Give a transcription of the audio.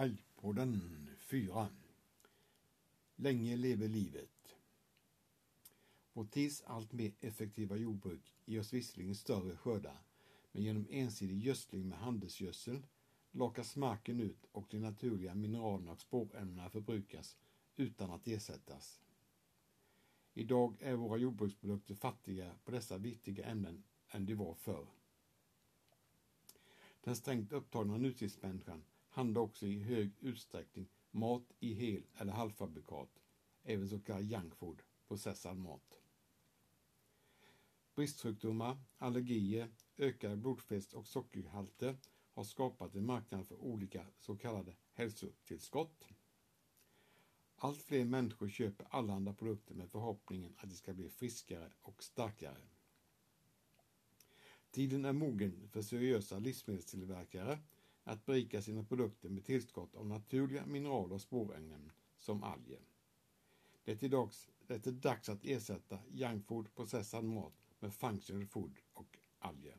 Alpodden 4 Länge leve livet. Vår tids allt mer effektiva jordbruk ger oss visserligen större skördar, men genom ensidig gödsling med handelsgödsel lakas marken ut och de naturliga mineralerna och spårämnena förbrukas utan att ersättas. Idag är våra jordbruksprodukter fattiga på dessa viktiga ämnen än de var förr. Den strängt upptagna nutidsmänniskan handlar också i hög utsträckning mat i hel eller halvfabrikat, även så kallad junkfood, processad mat. Bristsjukdomar, allergier, ökade blodfett och sockerhalter har skapat en marknad för olika så kallade hälsotillskott. Allt fler människor köper allehanda produkter med förhoppningen att de ska bli friskare och starkare. Tiden är mogen för seriösa livsmedelstillverkare att berika sina produkter med tillskott av naturliga mineraler och spårämnen som alger. Det är, dags, det är dags att ersätta junkfood, processad mat med functional food och alger.